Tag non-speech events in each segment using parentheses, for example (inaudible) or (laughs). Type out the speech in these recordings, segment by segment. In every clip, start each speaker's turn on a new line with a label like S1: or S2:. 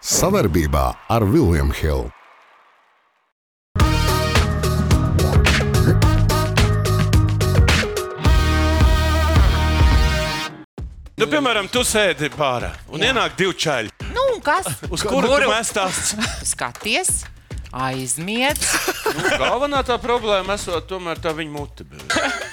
S1: Savarbībā ar Vilniņu Hildu.
S2: Nu, piemēram, tu sēdi bārā un
S3: Jā.
S2: ienāk divi čaļi.
S3: Nu, un kas?
S2: Uz kuru tu mēs tās? (laughs)
S3: Skaties, aizmiedz.
S2: Nu, galvenā tā problēma esot tomēr tā viņa mute. (laughs)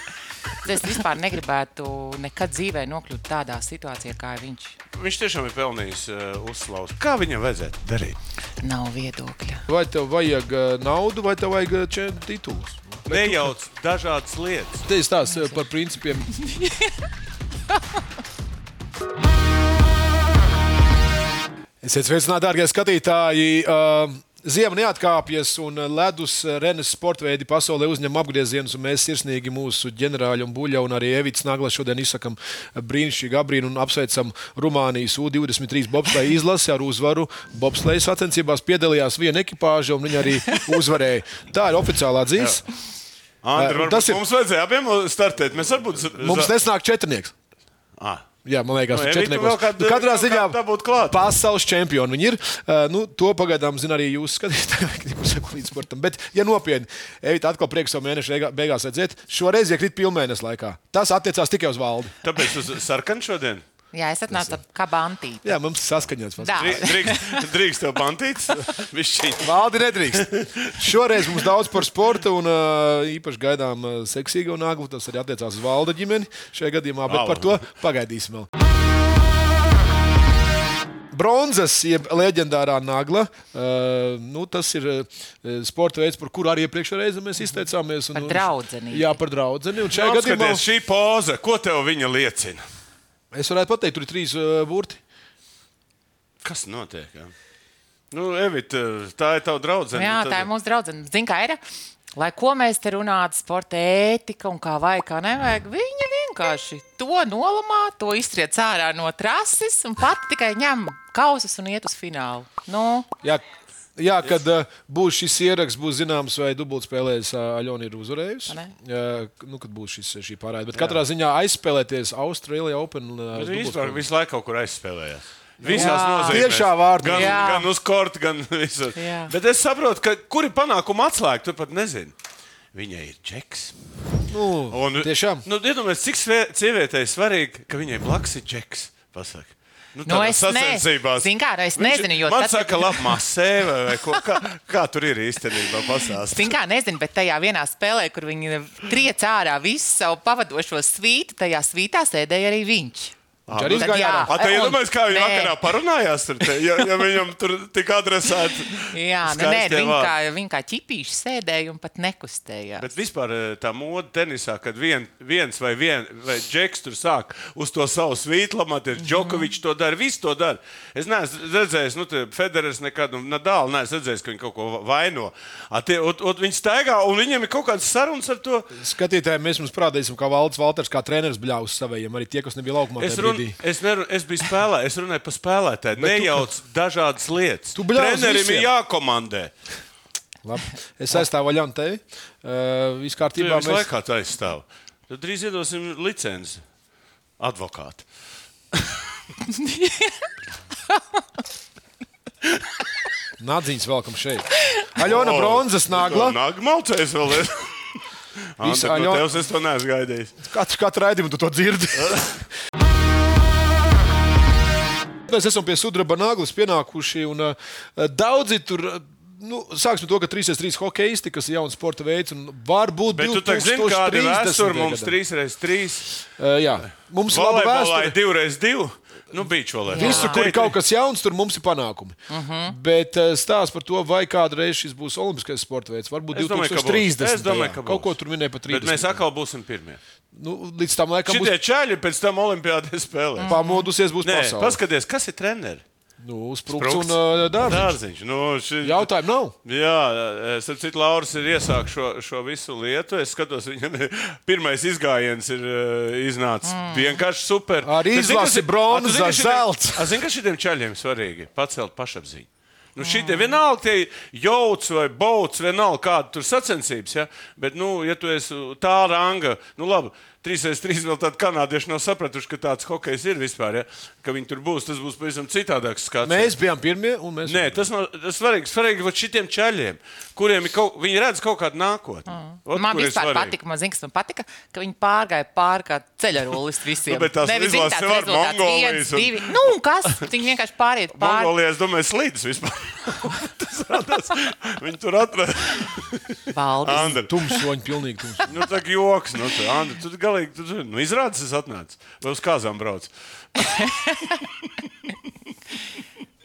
S3: Es vispār negribētu nekad dzīvē nokļūt tādā situācijā, kā viņš.
S2: Viņš tiešām ir pelnījis uh, uzslavu. Kā viņam vajadzētu darīt?
S3: Nav viedokļa.
S4: Vai tev vajag uh, naudu, vai tev vajag uh, čem- titulus?
S2: Nejauc dažādas lietas.
S4: Te ir stāsts uh, par principiem. Esiet sveicināti, darbie skatītāji! Uh, Ziema neatkāpjas, un ledus Renes sporta veidi pasaulē uzņem apgriezienus. un Mēs sirsnīgi mūsu ģenerāļu un buļļu, un arī Evits Nagla šodien izsakām brīnišķīgu abrīnu un apsveicam Rumānijas U-23 bobsleja izlasi ar uzvaru. Bobsleja sacensībās piedalījās viena ekipāža, un viņi arī uzvarēja. Tā ir oficiālā dzīve.
S2: Andri,
S4: tas
S2: tas
S4: ir-.
S2: Mums vajadzēja abiem startēt. Mēs varbūt.
S4: Mums nesnāk četrnieks.
S2: Ah.
S4: Jā, man liekas,
S2: vēl kādu-
S4: Nu, Katrā ziņā pasaules čempioni viņi ir. Nu, to pagaidām zina arī jūs skatītāji, (laughs) kurš seko līdz sportam. Bet, ja nopietni, Evita atkal prieks savu mēnešu beigā- beigās redzēt, šoreiz iekrīt pilnmēnesis laikā. Tas attiecās tikai uz valdi.
S2: Tāpēc uz sarkanu šodien.
S3: Jā, es atnācu tā kā bantīte.
S4: Jā, mums ir saskaņots.
S2: Drīkst, drīkst tev bantīts. (laughs)
S4: Valdi nedrīkst. Šoreiz mums daudz par sportu, un īpaši gaidām seksīgo naglu. Tas arī attiecās uz valda ģimeni šajā gadījumā, bet par to pagaidīsim vēl. Bronzas, jeb leģendārā nagla. Uh, nu, tas ir uh, sporta veids, par kuru arī iepriekšējā reizē mēs izteicāmies.
S3: Par draudzenīti.
S4: Jā, par draugu. Šajā gadījumā
S2: Apskaties, šī poza, ko tev viņa liecina?
S4: Es varētu pateikt, tur ir trīs uh, burti.
S2: Kas notiek? Jā? Nu, Evita, tā ir tava draudzene.
S3: Jā,
S2: Nu,
S3: tā ir mūsu draudzene. Zini, kā ir? Lai ko mēs te runātu, sporta ētika un kā vajag, kā nevajag, viņa vienkārši to nolamā, to iztriec ārā no trases un pati tikai ņem kausus un iet uz finālu. Nu,
S4: Jā, jā kad uh, būs šis ieraksts, būs zināms, vai dubultspēlēs uh, Aļona ir uzvarējusi. Jā, nu, kad būs šis, šī pārējais. Bet katrā ziņā aizspēlēties Austrālijā Open. Uh,
S2: vispār visu laiku kaut kur aizspēlējās. Visās
S3: Jā.
S2: nozīmēs.
S4: Tiešā vārdā.
S2: Gan,
S3: Jā.
S2: gan uz korta, gan (laughs) visur.
S3: Jā.
S2: Bet es saprotu, ka kuri panākumi atslēga, tu pat nezini. Viņai ir džeks.
S4: Nu,
S2: Un,
S4: tiešām.
S2: Nu, Iedomājieties, cik sievietei svarīgi, ka viņai blakus ir džeks. Pasaka. Nu,
S3: Nu, es
S2: sacensībās.
S3: Zini kā, es
S2: Viņš-
S3: nezinu, jo
S2: Man
S3: tad-
S2: saka, labi, masē vai, vai ko. Kā, kā tur ir īstenībā pasāstīt?
S3: Zinu, kā nezinu, bet tajā vienā spēlē, kur viņi triec ārā visu savu pavadošo svītu, tajā svītā sēdēja arī viņš.
S4: Viņš arī
S3: Tad
S4: izgāja
S3: jā.
S4: ārā.
S2: A, tā
S3: Un-
S2: iedomājieties, kā viņi vakarā parunājās. Te, ja, ja viņam tur tika adresēti.
S3: Jā, nu, nē,
S2: skaistie
S3: viņi kā, viņi kā ķipīši sēdēja un pat nekustējās.
S2: Bet vispār eh, tā mode tenisā, kad vien, viens vai, vien, vai džeks tur sāk uz to savu svītu lamāties. Džokovičs to dara, viss to dara. Es neesmu redzējis, nu, te Federers nekad, un Nadāli neesmu redzējis, ka viņi kaut ko vaino. A, tie, ot, ot, viņi staigā, un viņiem ir kaut kāds sarunas ar to.
S4: Skatītājiem mēs jums parādīsim, kā Valdis Valters, kā treneris bļaus saviem, arī tie, kas nebija laukumā. Brīdī.
S2: es, neru, es biju spēlējis, es runāju par spēlētāju. Nejauc dažādas lietas.
S4: Tu
S2: Trenerim ir jākomandē.
S4: Labi. Es aizstāvu Aļonu tevi. Uh, Viss
S2: Tu
S4: kārtībā. Mēs...
S2: laiku tā aizstāv. Tad drīz iedosim licenci advokātu. (laughs)
S4: Nadziņas velkam šeit. Aļona bronzas nagla.
S2: Nāk, malcēs vēl.
S4: Visu
S2: Anta, no
S4: Aļo-
S2: tevis es to neesmu gaidījis.
S4: Katru, katru raidījumu tu to dzirdi. (laughs) Mēs esam pie sudraba naglas pienākuši. Un, uh, daudzi tur, uh, nu, sāksim to, ka 3x3 hokeisti, kas ir jauns sporta veids, un varbūt
S2: Bet tu tā zini, kāda ir vēsture mums
S4: 3.
S2: 3x3.
S4: Uh, jā, mums ir
S2: Volejbolā
S4: vēsture.
S2: ir 2x2. Nu, beach volejbolā.
S4: Visur, kur ir kaut kas jauns, tur mums ir panākumi. Uh
S2: Mhm.
S4: -huh. Bet stāsts par to, vai kādreiz šis būs olimpiskais sporta veids. Varbūt
S2: Es domāju, ka būs.
S4: 2030.
S2: Es domāju, ka
S4: Kaut
S2: būs.
S4: ko tur minēja par 30.
S2: Bet mēs atkal būsim pirmie.
S4: Nu, līdz tam laikam būs
S2: Šitie čaļi pēc tam olimpiādē spēlē.
S4: pamodusies, būs
S2: Nē,
S4: pasaule.
S2: paskaties, kas ir treneris.
S4: Nu, sprūks un uh, dārziņš.
S2: Dārziņš. Nu, ši...
S4: Jautājumu nav.
S2: Jā, es saprotu, Lauris ir iesācis šo, šo visu lietu. Es skatos, viņam ir pirmais izgājiens ir uh, iznācis mm. vienkārši super.
S4: Arī izlasi
S2: ir-
S4: bronza,
S2: A, tu zini, ka šitiem-
S4: zelts.
S2: A, Zini, ka šitiem čaļiem svarīgi pacelt pašapziņu. Nu, Šitie vienalga, tie jauts vai bauts, vienalga kāda tur sacensības. Ja? Bet, nu, ja tu esi tā ranga, nu labi, 3x3 vēl tādi kanādieši nav sapratuši, ka tāds hokejs ir vispār. Ja? Ka viņi tur būs, tas būs pavisam citādāks skats.
S4: Mēs bijām pirmie, un mēs.
S2: Nē, tas nav tas svarīgi. Svarīgi vat šitiem čaļiem, kuriem ir kaut, viņi redz kaut kādu nākotni. Ot,
S3: Man
S2: ir
S3: vispār
S2: svarīgi.
S3: patika, man, zin, kas man patika, ka viņi pārgāja pāri kā ceļarolis visiem. (laughs)
S2: Nu, bet
S3: zini,
S2: izlases
S3: tāds rezultāts
S2: Mongolijas un-
S3: divi. Nu, un kas? Viņi vienkārši pāriet pāri.
S2: Mongolijā, es domāju, slīdus vispār. (laughs) tas radās. Viņi tur atrada.
S3: Valdis.
S2: Andra,
S4: Tumsoņi, pilnīgi tumsoņi.
S2: nu tā kā joks. Nu, tā, Andra, tu galīgi, tu, nu, izrādes es atnācu. Vai uz kāzām brauc?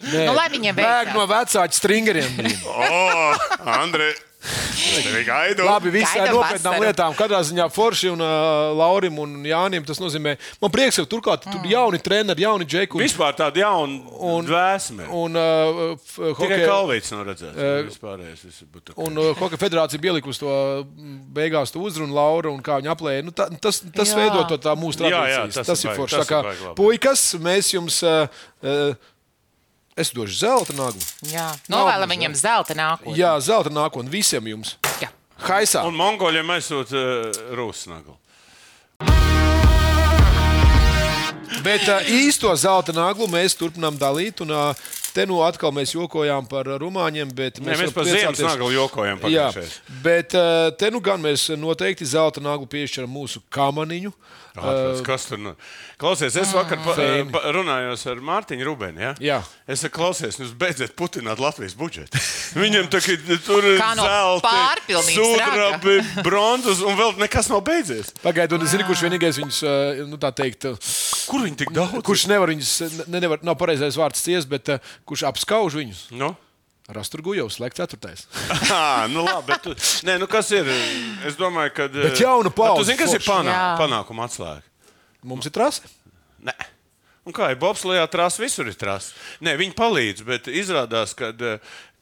S4: Nē,
S3: Nu, lai viņiem
S4: Bēg
S3: veicās.
S4: no vecāku stringeriem. blin.
S2: O, Andri, tevi gaidu.
S4: Labi, visām
S3: Gaidām
S4: nopietnām lietām. Katrā ziņā Forši un uh, Laurim un Jānim tas nozīmē. Man prieks, ka turklāt tur jauni treneri, jauni džeki. Un,
S2: Vispār tāda jauna
S4: Un-
S2: dvēsme.
S4: un, uh, f-
S2: Tikai kalvīts nav redzēts. Vispārējais viss būtu tā kā-
S4: Un uh, Hokeja federācija pielikusi to mm, beigās, to uzrunu Laura un kā viņa aplēja. Nu, tā, tas tas
S3: Jā.
S4: veido to tā mūsu
S2: Jā, jā,
S4: tradīcijas.
S2: tas
S4: tas
S2: ir
S4: ir forši.
S2: ir
S4: puikas, mēs jums. Uh, uh, Es došu zelta naglu.
S3: Jā, novēlam
S4: Nav
S3: viņam zelta nākotni.
S4: Jā, zelta nākotne visiem jums.
S3: Jā.
S4: Haisā!
S2: Un mongoļiem aizsūta uh, rūsnaglu.
S4: Bet uh, īsto zelta naglu mēs turpinām dalīt. Un, uh, te nu atkal mēs jokojām par uh, rumāņiem. bet
S2: Nē, mēs par ziemas naglu jokojam.
S4: Jā,
S2: pagājušais.
S4: bet uh, te nu gan mēs noteikti zelta naglu piešķiram mūsu kamaniņu.
S2: Ārprāts, Kas tur nu? Klausies, es vakar pa, pa, runājos ar Mārtiņu Rubēnu. Ja?
S4: Jā.
S2: Es saku, klausies, jūs beidziet putināt Latvijas budžetu. (laughs) Viņam tā kā tur ir
S3: no
S2: zelta, sudrabi, (laughs) bronzas un vēl nekas nav beidzies.
S4: Pagaidiet, un es zinu, kurš vienīgais viņus, nu tā teikt,
S2: Kur viņi tik daudz?
S4: kurš nevar viņus, ne, nevar, nav pareizais vārds ciest, bet kurš apskauž viņus.
S2: Nu?
S4: Rasturgujovs, slēgt ceturtais. (laughs)
S2: Ah, nu labi, bet tu, nē, nu kas ir? Es domāju, ka.
S4: Bet jauna paudze
S2: Tu zini, kas ir panā, panākuma atslēga?
S4: Mums ir trase.
S2: Nē. Un kā ir Bobslijā, trāsa visur ir trāsa. Nē, viņi palīdz, bet izrādās, ka.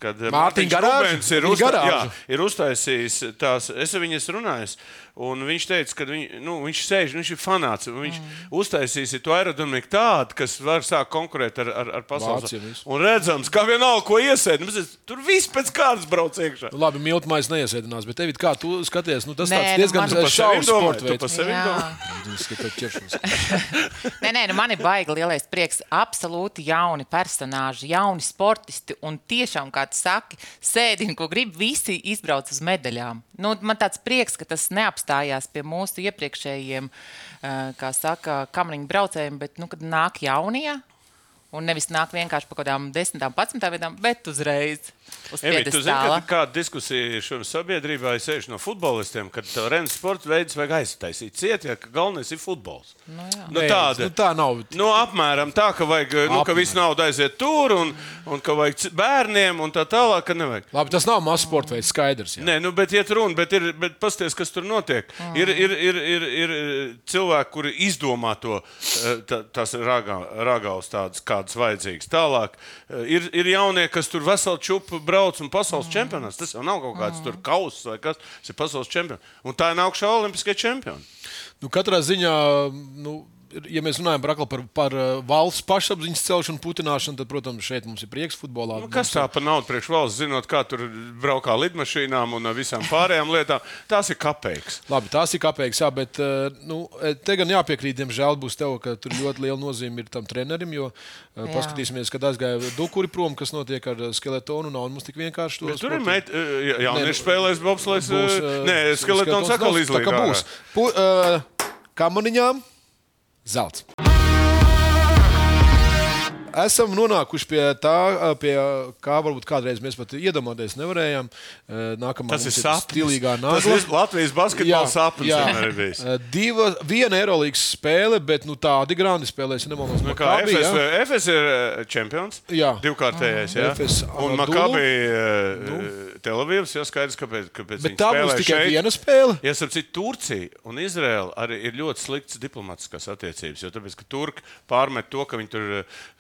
S2: Mārtiņš? Rubens ir, uzta, jā, ir uztaisījis tās, es ar viņu runājis, un viņš teica, ka viņ, nu, viņš sēž, viņš ir fanāts, un viņš mm. uztaisīs to aerodinamiku tādu, kas var sākt konkurēt ar, ar, ar pasaules.
S4: Visu.
S2: Un redzams, kā vienalga, ko iesēd, nu, tur viss pēc kārtas brauc iekšā.
S4: Nu, labi, miltmais neiesēdinās, bet tev kā tu skaties, nu, tas
S3: Nē,
S4: tāds
S3: nu,
S4: diezgan
S3: man-
S2: sevi
S4: šaurs
S2: domā,
S4: sports
S2: tu pa sevi domā. (laughs)
S3: Nē, nē, nu man ir baigi lielais prieks. Absolūti jauni personāļi, jauni sportisti. Un tiešām, kā tu saki, sēdiņi, ko grib, visi izbrauc uz medaļām. Nu, man tāds prieks, ka tas neapstājās pie mūsu iepriekšējiem, kā saka, kamriņu braucējiem, bet, nu, kad nāk jaunie. Un nevis nāk vienkārši par kaut kādām desmitām, padsmitām vietām, bet uzreiz uz
S2: Evi, tu zini, ka kāda diskusija šodien sabiedrībā ir sēž no futbolistiem, kad tev Renes sporta veids vajag aiztaisīt ciet, ja ka galvenais ir futbols.
S3: Nu, jā.
S2: nu, tāda,
S4: nu, tā nav.
S2: Nu, apmēram tā, ka, vajag, nu, ka
S4: Apmēram.
S2: viss nauda aiziet tur, un, un ka vajag bērniem, un tā tālāk, ka nevajag.
S4: Labi, tas nav mazs sports veids, skaidrs. Jā.
S2: Nē, nu, bet iet runa, bet, ir, bet pasties, kas tur notiek. Mm. Ir, ir, ir, ir, ir cilvēki, kuri izdomā to, tā, tās ragā- ragaus tādas, kādas vajadzīgas. Tālāk eh, ir, ir jaunie, kas tur veselu čupu brauc un pasaules mm. čempionāts. Tas jau nav kaut kāds mm. kauss vai kas, tas ir pasaules čempions. Un tā ir nākšā olimpiskie čempioni.
S4: Nu, katrā ziņā, nu, ja mēs runājam par, par, par uh, valsts pašapziņas celšanu, putināšanu, tad, protams, šeit mums ir prieks futbolā.
S2: Nu, kas tā par naudu priekš valsts, zinot, kā tur braukā lidmašīnām un visām pārējām lietām? Tās ir kapeiks.
S4: Labi, tās ir kāpējas, jā, bet uh, nu, te gan jāpiekrīt, diemžēl būs tev, ka tur ļoti liela nozīme ir tam trenerim. Jo uh, paskatīsimies, kad aizgāja Dukuri prom, kas notiek ar skeletonu. Nav mums tik vienkārši to
S2: Bet tur ir
S4: sportu. Nē, nu,
S2: jaunieši spēlēs bobslēs. Nē, skeletons atkal izlīd.
S4: Tā kā būs. Pu, uh, kamaniņām zelts. Esam nonākuši pie tā, pie kā varbūt kādreiz mēs pat iedomāties nevarējām. Eh, Nākamā
S2: Tas ir
S4: stilīgā
S2: Tas
S4: nagla.
S2: ir Latvijas basketbola sapnis. ir bijis.
S4: Eh, Diva, viena Eirolandes spēle, bet nu, tādi grandi spēlēs. Nemaldos,
S2: Nu, kā
S4: Maccabi,
S2: FS,
S4: jā.
S2: FS ir eh, čempions.
S4: Jā.
S2: Divkārtējais. Jā.
S4: FS
S2: Un. Makabi uh, Telavīvs, jau skaidrs, kāpēc. kāpēc
S4: Bet tā būs tikai
S2: šeit.
S4: viena spēle.
S2: Ja starp citu, Turcija un Izraela arī ir ļoti sliktas diplomātiskās attiecības. Jo tāpēc, ka Turki pārmet to, ka viņi tur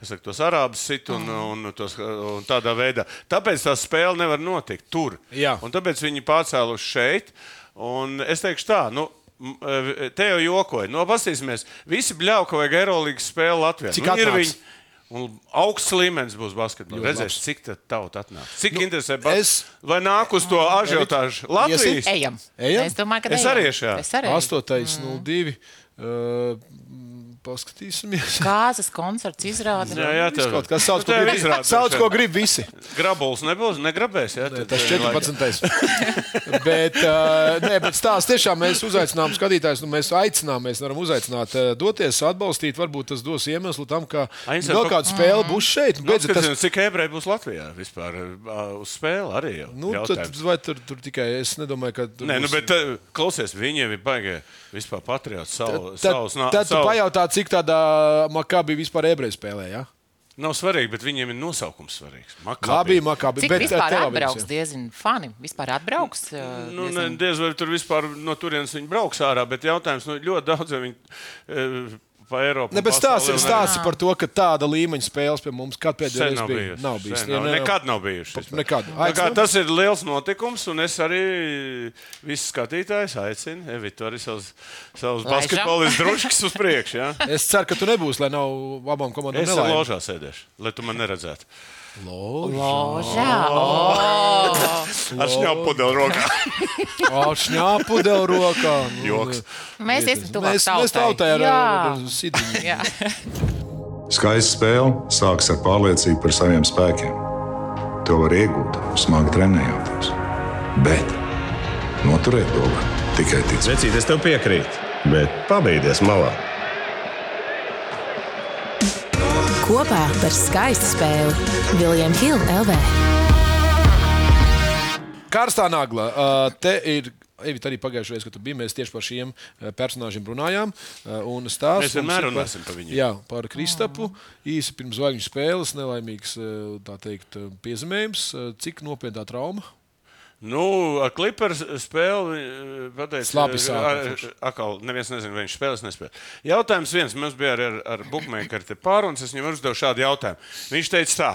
S2: saka, tos arābus sit un, un, tos, un tādā veidā. Tāpēc tā spēle nevar notikt tur.
S4: Jā.
S2: Un tāpēc viņi pārcēluši šeit. Un es teikšu tā. Nu, eh, Te jau jokoja. No, paskatīsimies, visi bļauj, ka vajag Eirolandes spēli Latvijā.
S4: Cik
S2: Nu, ir viņi, Un augsts līmenis būs basketbolā. Redzēs,
S4: labs.
S2: cik tā tauta atnāk. Cik nu, interesē,
S4: es-
S2: es... vai nāk uz to ažiotāžu Latvijas?
S3: Ejam.
S4: Ejam?
S3: Es domāju, ka
S2: Es
S3: ejam.
S2: arī iešu, jā.
S3: Es arī.
S4: 8.02. Uh, paskatīsimies. (laughs)
S3: Kāzas koncerts izrāda.
S2: Jā, jā,
S4: Viss
S2: tev,
S4: kaut kas
S2: Nu,
S4: ko grib,
S2: izrādās,
S4: sauc, ko grib visi.
S2: Grabuls nebūs, negrabēs. Jā, tad,
S4: Tas
S2: eh,
S4: 14. (laughs) bet, uh, nē, bet stāsts tiešām mēs uzaicinām skatītājus, nu, mēs aicinām, mēs varam uzaicināt, uh, doties, atbalstīt. Varbūt tas dos iemeslu tam, ka
S2: Ainsē,
S4: vēl kāda spēle būs šeit.
S2: Nu,
S4: Beidzot, tas,
S2: tas... Cik ebreji būs Latvijā vispār uz spēli arī? Jau,
S4: nu, tad, vai tur, tur tikai es nedomāju, ka.
S2: Nē, nu,
S4: būs-
S2: bet uh, klausies, viņiem ir baigi vispār patriots savu,
S4: Tad,
S2: savus nā-
S4: tad tu
S2: savu-
S4: pajautā, cik tādā Makabī vispār ebreju spēlē. Ja?
S2: Nav svarīgi, bet viņiem ir nosaukums svarīgs. Makabi.
S4: Labi, Makabī.
S3: Cik
S4: bet
S3: vispār
S4: tev
S3: atbrauks
S4: jā.
S3: diezgan fani? Vispār atbrauks? uh,
S2: Nu, ne,
S3: diezgan-
S2: diez vai tur vispār no turienes viņi brauks ārā, bet jautājums nu, ļoti daudz viņi e, pa Eiropu.
S4: Ne, bet
S2: un-
S4: stāsts par to, ka tāda līmeņa spēles pie mums kad pēdējā
S2: Sen
S4: reize
S2: nav
S4: bija.
S2: bijusi.
S4: Nav bijis.
S2: Sen nav, nekad nav vispār.
S4: Nekad.
S2: Kā tas ir liels notikums, un es arī visus skatītājus aicinu. Evita arī savus, savus
S3: Laižam.
S2: basketbolistus druškas uz priekšu. Ja?
S4: Es ceru, ka tu nebūsi, lai nav abām komandām.
S2: Es
S4: nelaime.
S2: ložā sēdēšu, lai tu man neredzētu.
S3: Ložā.
S2: Ar šņāpu pudeli rokā. (laughs)
S4: Ar šņāpu devu rokā. Nu,
S2: Joks.
S3: Mēs iesim tuvāk
S4: Mēs, mēs tautai ar,
S3: Jā.
S4: ar, sidiņu.
S3: Jā.
S5: Skaista spēle sākas ar pārliecību par saviem spēkiem. To var iegūt, smagi trenējoties. Bet noturēt to var tikai ticēt.
S6: Vecīt, es tev piekrītu, bet pabeigties malā.
S7: Kopā par skaistu spēli Viljams Hilde LV.
S4: Karstā nagla. Uh, te ir. Evita arī pagājušajā reizē, kad tu biji, mēs tieši par šiem uh, personāžiem runājām. uh, un stāsts
S2: Mēs vienmēr runāsim par viņiem.
S4: Jā, par Kristapu. Īsi pirms zvaigžņu spēles, nelaimīgs tā teikt, piezīmējums. Cik nopietna trauma?
S2: Nu, ar Clippers spēli eh,
S4: Labi
S2: eh, ar-
S4: forši.
S2: Atkal, neviens nezina, vai viņš spēlēs, nespēlēs. Jautājums viens, mums bija ar, ar, ar Bookmakeru te pārunas, es viņam uzdevu šādu jautājumu. Viņš teica tā.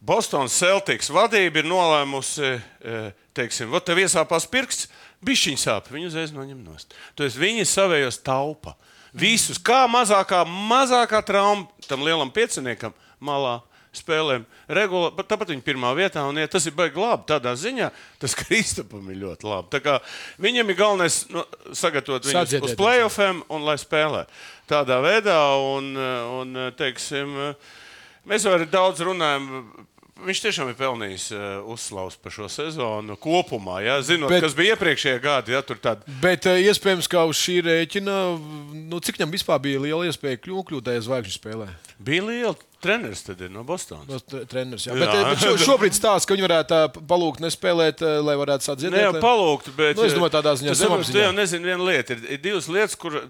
S2: Bostonas Celtics vadība ir nolēmusi, eh, teiksim, tev iesāpās pirksts, bišķiņš sāp, viņu uzreiz noņem nost. To es viņi savējos taupa. Visus, kā mazākā, mazākā trauma tam lielam pieciniekam malā. Spēlēm regulāri, pat tāpat viņa pirmā vietā, un ja tas ir baigi labi. Tādā ziņā tas (laughs) Kristapam ir ļoti labi. Viņam ir galvenais nu, sagatavot viņu uz
S4: Sadziedēt.
S2: playoffiem un lai spēlē tādā veidā. Un, un, teiksim, mēs jau arī daudz runājam. Viņš tiešām ir pelnījis uh, uzslavas par šo sezonu kopumā. Ja? Zinot,
S4: Bet...
S2: kas bija iepriekšējā gada, ja tur tāda
S4: Bet uh, iespējams, ka uz šī rēķina, nu, cik viņam vispār bija liela iespēja kļūt, kļūt tajā zvaigžņu spēlē?
S2: bija liela treneris tad ir no Bostonas.
S4: No tre- treneris, jā.
S2: Jā.
S4: Bet, eh, bet šo, šobrīd stāsta, ka viņi varētu ā, palūgt nespēlēt, ā, lai varētu sadziedāt.
S2: Ne jau
S4: lai-
S2: palūgt, bet.
S4: Nu, es domāju, tādā ziņā.
S2: Tu jau nezini, viena lieta. Ir, ir divas lietas, kur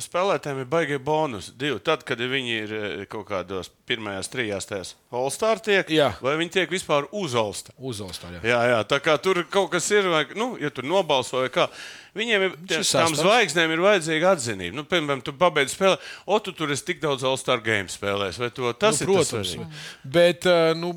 S2: spēlētājiem ir baigie bonus. Divi. Tad, kad viņi ir kaut kādos pirmajās trijās tajās All-Star tiek,
S4: Jā.
S2: vai viņi tiek vispār uz All-Star.
S4: Uzvalstā, jā.
S2: Jā, jā, tā kā tur kaut kas ir, vai, nu, ja tur nobalso vai kā. Viņiem ir tie,
S4: Šis
S2: tām zvaigznēm ir vajadzīga atzinība. Nu, piemēram, tu pabeidz spēli, o, tu tur esi tik daudz All-Star game spēlēs, vai to tas
S4: Nu,
S2: ir tas
S4: protams.
S2: svarīgi?
S4: Bet, ā, nu,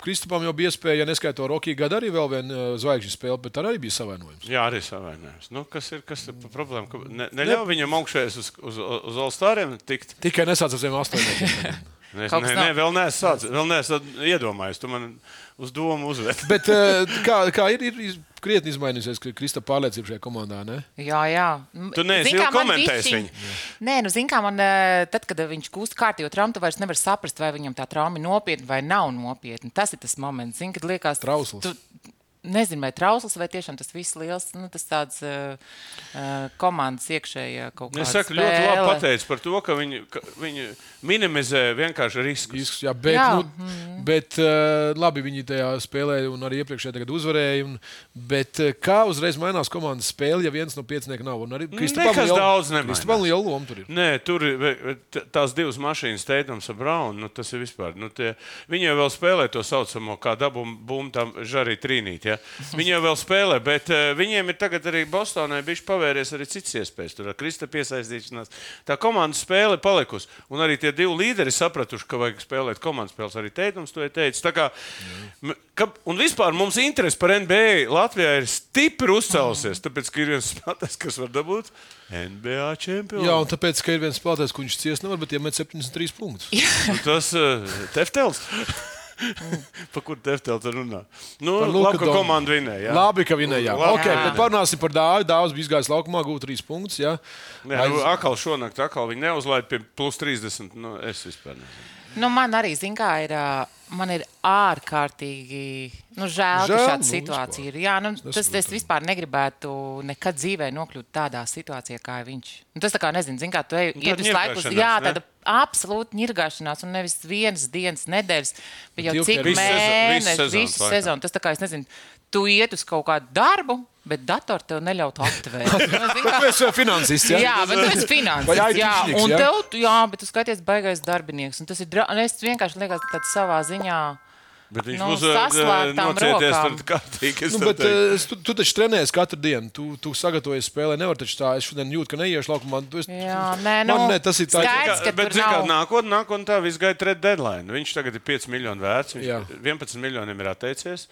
S4: Kristupam jau bija iespēja, ja neskaito Rokija gadu, arī vēl viena ā, zvaigžņu spēle, bet arī bija savainojums.
S2: Jā, arī savainojums. Nu, kas ir, kas ir problēma? Ne, neļauj viņam augšējais uz, uz, uz All-Stariem tikt.
S4: Tikai nesāc ar saviem astoņiem. (laughs)
S2: Es,
S3: Kaut
S2: ne,
S3: kas
S2: ne,
S3: nav.
S2: vēl neesmu sācis, vēl neesmu iedomājies. Tu man uz domu uzvedi.
S4: bet ā, kā, kā ir, ir krietni izmainījusies Kristupam pārliecība šajā komandā? Ne?
S3: Jā, jā.
S2: Tu neesi
S3: man
S2: komentējis viņu.
S3: Nē, nu, zini, kā man, eh, tad, kad viņš kūst kārtīgo traumu, tu vairs nevari saprast, vai viņam tā trauma ir nopietna vai nav nopietna. Tas ir tas moments, zini, kad liekas,
S4: Trausls.
S3: Tu, Nezinu, vai trausls, vai tiešām tas viss liels, nu, tas tāds uh, komandas iekšējā kaut kāda.
S2: Es saku, ļoti labi pateicis par to, ka viņi, ka viņi minimizē vienkārši riskus.
S4: Izskatās, jā, bet,
S3: Jā.
S4: Nu, bet uh, labi, viņi tajā spēlēja un arī iepriekšējā gadā uzvarēja. Un, bet uh, kā uzreiz mainās komandas spēle, ja viens no pieciniekiem nav? Un arī Kristupam
S2: Nekas
S4: liela-
S2: daudz nemainās.
S4: Kristupam liela loma tur ir.
S2: Nē, tur tās divas mašīnas, Teitons un Braun. Nu, tas ir vispār. Nu, tie, viņi jau vēl spēlē to saucamo, kā dabūmu bumbu, tam žarī trīnīt. Ja? Ja? (laughs) Viņi jau vēl spēlē, bet uh, viņiem ir tagad arī Bostonai bijis pavērties arī citas iespējas. Tur ir Krista piesaistīšanās. Tā komandas spēle palikusi. Un arī tie divi līderi sapratuši, ka vajag spēlēt komandas spēles. Arī Teitums to ir teicis. Tā Kā, ka, un vispār mums interese par NBA Latvijā ir stipri uzcēlusies. Tāpēc, ka ir viens spēlētājs, kas var dabūt NBA čempionu.
S4: Jā, un tāpēc, ka ir viens spēlētājs, kurš ciest nevar, bet iemet 73 punktus.
S2: Nu, tas ir uh, Teftels. (laughs) (laughs) Par kur Teftels runā? Nu, labi, ka komanda vinēja.
S4: Labi, ka vinēja. Okay,
S2: ka
S4: bet parunāsim par dāvu. Dāvs bija izgājis laukumā, gūta 3 punktus. Jā.
S2: Jā, nu, atkal šonakt, atkal viņi neuzlaid pie plus 30. Nu, es vispār nezinu.
S3: Nu, man arī, zin, kā ir, ā, man ir ārkārtīgi nu, žēl,
S4: Žēl,
S3: ka šāda
S4: nu,
S3: situācija ir. Jā, nu, tas, es vispār negribētu nekad dzīvē nokļūt tādā situācijā, kā viņš. Nu, tas tā kā nezinu, zin, kā tu ej, laiku uz
S2: ņirgāšanās,
S3: jā,
S2: ne?
S3: tāda absolūta ņirgāšanās, un nevis vienas dienas, nedēļas, bet jau cik.
S2: Visu sezonu-
S3: mēnešus, visu sezonu. Tas tā kā es nezinu, tu iet uz kaut kādu darbu, bet dators tev neļautu atvērt. (laughs) Kā-
S4: Tu esi finansists.
S3: Jā,
S4: Jā,
S3: jā bet tu esi.
S4: IT
S3: Jā,
S4: tehniks,
S3: un
S4: jā?
S3: tev, tu- jā, bet tu skaties baigais darbinieks. Un tas ir, un es vienkārši liekas, ka tāds savā ziņā.
S2: Bet viņš
S3: Nu,
S2: būs uh,
S3: saslēgtām
S2: nocieties tur kārtīgi. es
S4: Nu, bet,
S2: teiktu.
S4: uh, tu, tu taču trenējies katru dienu. Tu, tu sagatavojies spēlē. Nevar taču tā. Es šodien jūtu, ka neiešu laukumā. Tu esi-
S3: Jā, nē, nu,
S4: Man, ne, tas ir tā.
S3: skaidrs, ka
S2: Bet, zini, kā nākotnē, nākotnē tā viss gaida trade deadline. Viņš tagad ir 5 miljoni vērts. Viņš
S4: Jā.
S2: 11 miljoniem ir atteicies.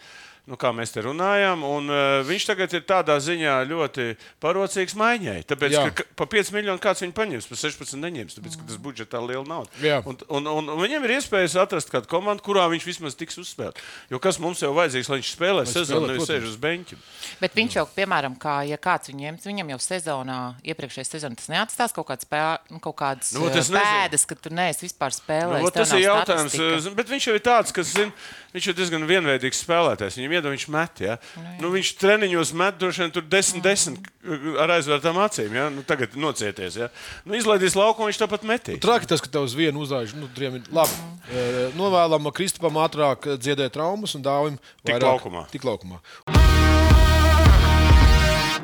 S2: Nu, kā mēs te runājam, un uh, viņš tagad ir tādā ziņā ļoti parocīgs maiņai. Tāpēc,
S4: Jā.
S2: ka ka pa 5 miljoniem kāds viņu paņems, pa 16 neņems, tāpēc, ka tas budžetā liela nauda. Un, un, un, un viņam ir iespējas atrast kādu komandu, kurā viņš vismaz tiks uzspēlēts. Jo kas mums jau vajadzīgs, lai viņš spēlē sezonu, nevis sēž uz beņķa.
S3: Bet viņš jau, piemēram, kā, ja kāds viņu ņems, viņam jau sezonā, iepriekšējā sezonā, tas neatstās kaut kādas, nu, kaut kādas
S2: Nu,
S3: nu,
S2: es nezinu.
S3: pēdas, ka tu neesi vispār spēlējis.
S2: Nu, tas ir jautājums.
S3: statistika.
S2: zin, Bet viņš jau ir tāds, kas zin, viņš ir diezgan vienveidīgs spēlētājs. Viņam iedod, viņš met. Ja? Nu, viņš treniņos met droši vien tur 10, 10 ar aizvērtām acīm. Ja? Nu, tagad nocieties. Ja? Nu, izlaidīs laukumu, viņš tāpat metīs.
S4: Traki tas, ka tev uz vienu uzrāž. Nu, trim ir labi. E, Novēlam Kristupam ātrāk dziedēt traumas un dāvim
S2: Tik
S4: vairāk-
S2: laukumā.
S4: Tik laukumā.